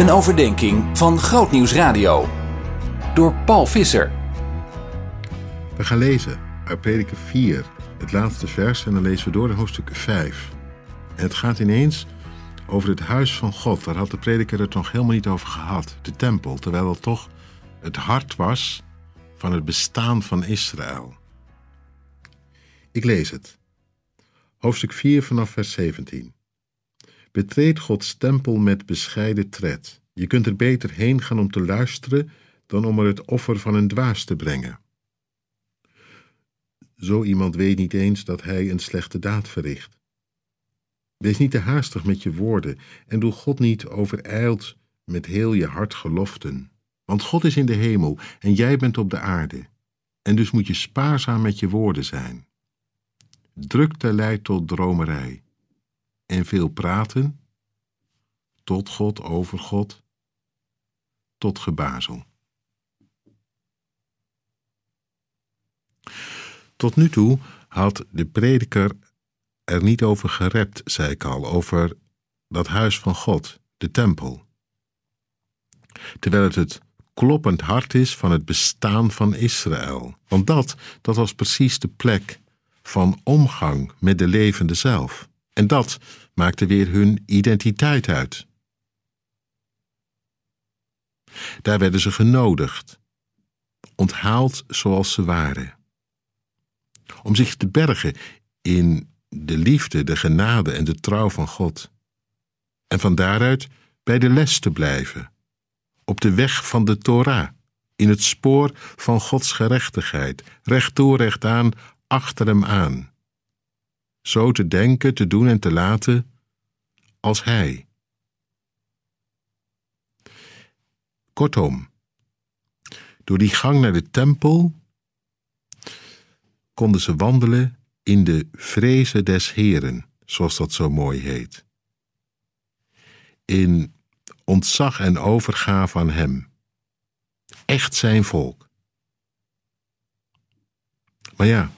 Een overdenking van Grootnieuws Radio. Door Paul Visser. We gaan lezen uit Prediker 4, het laatste vers, en dan lezen we door in hoofdstuk 5. En het gaat ineens over het huis van God. Daar had de prediker het nog helemaal niet over gehad. De tempel, terwijl het toch het hart was van het bestaan van Israël. Ik lees het. Hoofdstuk 4 vanaf vers 17. Betreed Gods tempel met bescheiden tred. Je kunt er beter heen gaan om te luisteren dan om er het offer van een dwaas te brengen. Zo iemand weet niet eens dat hij een slechte daad verricht. Wees niet te haastig met je woorden en doe God niet overijld met heel je hart geloften. Want God is in de hemel en jij bent op de aarde. En dus moet je spaarzaam met je woorden zijn. Drukte leidt tot dromerij. En veel praten, tot God, over God, tot gebazel. Tot nu toe had de prediker er niet over gerept, zei ik al, over dat huis van God, de tempel. Terwijl het het kloppend hart is van het bestaan van Israël. Want dat, dat was precies de plek van omgang met de levende zelf. En dat maakte weer hun identiteit uit. Daar werden ze genodigd, onthaald zoals ze waren, om zich te bergen in de liefde, de genade en de trouw van God. En van daaruit bij de les te blijven, op de weg van de Torah, in het spoor van Gods gerechtigheid, recht toe, recht aan, achter hem aan. Zo te denken, te doen en te laten als Hij. Kortom, door die gang naar de tempel konden ze wandelen in de vrezen des Heren, zoals dat zo mooi heet. In ontzag en overgave aan Hem. Echt zijn volk. Maar ja,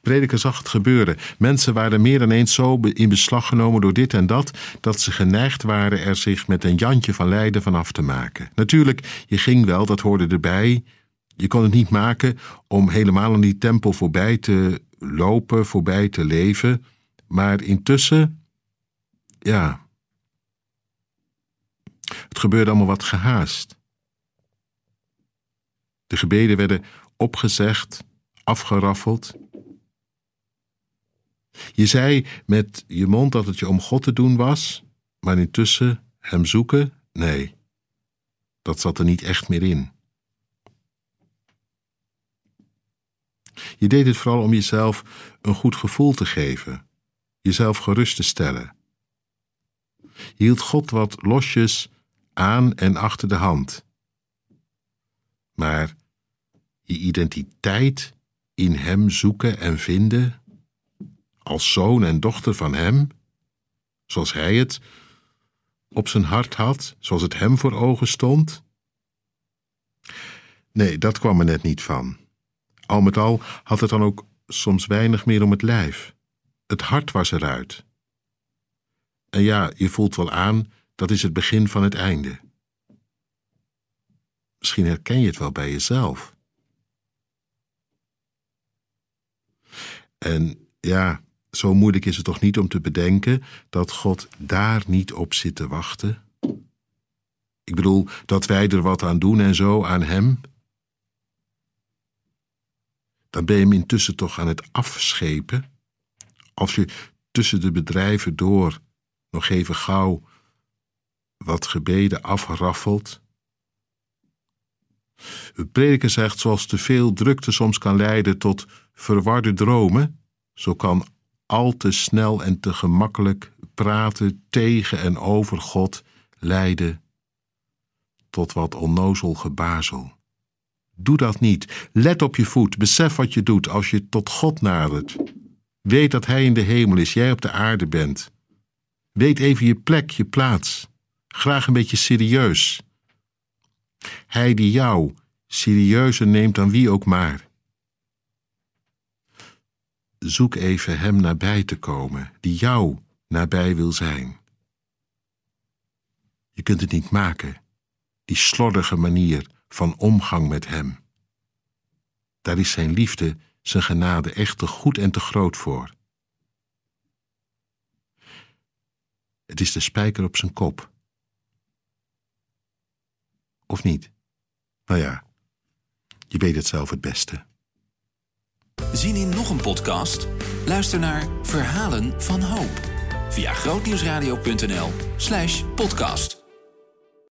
prediker zag het gebeuren. Mensen waren meer dan eens zo in beslag genomen door dit en dat, dat ze geneigd waren er zich met een Jantje van Leiden van af te maken. Natuurlijk, je ging wel, dat hoorde erbij. Je kon het niet maken om helemaal aan die tempel voorbij te lopen, voorbij te leven. Maar intussen, ja. Het gebeurde allemaal wat gehaast. De gebeden werden opgezegd, afgeraffeld. Je zei met je mond dat het je om God te doen was, maar intussen hem zoeken? Nee, dat zat er niet echt meer in. Je deed het vooral om jezelf een goed gevoel te geven, jezelf gerust te stellen. Je hield God wat losjes aan en achter de hand. Maar je identiteit in Hem zoeken en vinden, als zoon en dochter van Hem, zoals Hij het op zijn hart had, zoals het Hem voor ogen stond? Nee, dat kwam er net niet van. Al met al had het dan ook soms weinig meer om het lijf. Het hart was eruit. En ja, je voelt wel aan, dat is het begin van het einde. Misschien herken je het wel bij jezelf. En ja, zo moeilijk is het toch niet om te bedenken dat God daar niet op zit te wachten? Ik bedoel, dat wij er wat aan doen en zo aan Hem, dan ben je hem intussen toch aan het afschepen. Als je tussen de bedrijven door nog even gauw wat gebeden afraffelt. De prediker zegt, zoals te veel drukte soms kan leiden tot verwarde dromen, zo kan al te snel en te gemakkelijk praten tegen en over God leiden tot wat onnozel gebazel. Doe dat niet. Let op je voet. Besef wat je doet als je tot God nadert. Weet dat Hij in de hemel is, jij op de aarde bent. Weet even je plek, je plaats. Graag een beetje serieus. Hij die jou serieuzer neemt dan wie ook maar. Zoek even Hem nabij te komen, die jou nabij wil zijn. Je kunt het niet maken, die slordige manier van omgang met Hem. Daar is Zijn liefde, Zijn genade echt te goed en te groot voor. Het is de spijker op zijn kop. Of niet? Nou ja, je weet het zelf het beste. Zien in nog een podcast? Luister naar Verhalen van Hoop via grootnieuwsradio.nl/podcast.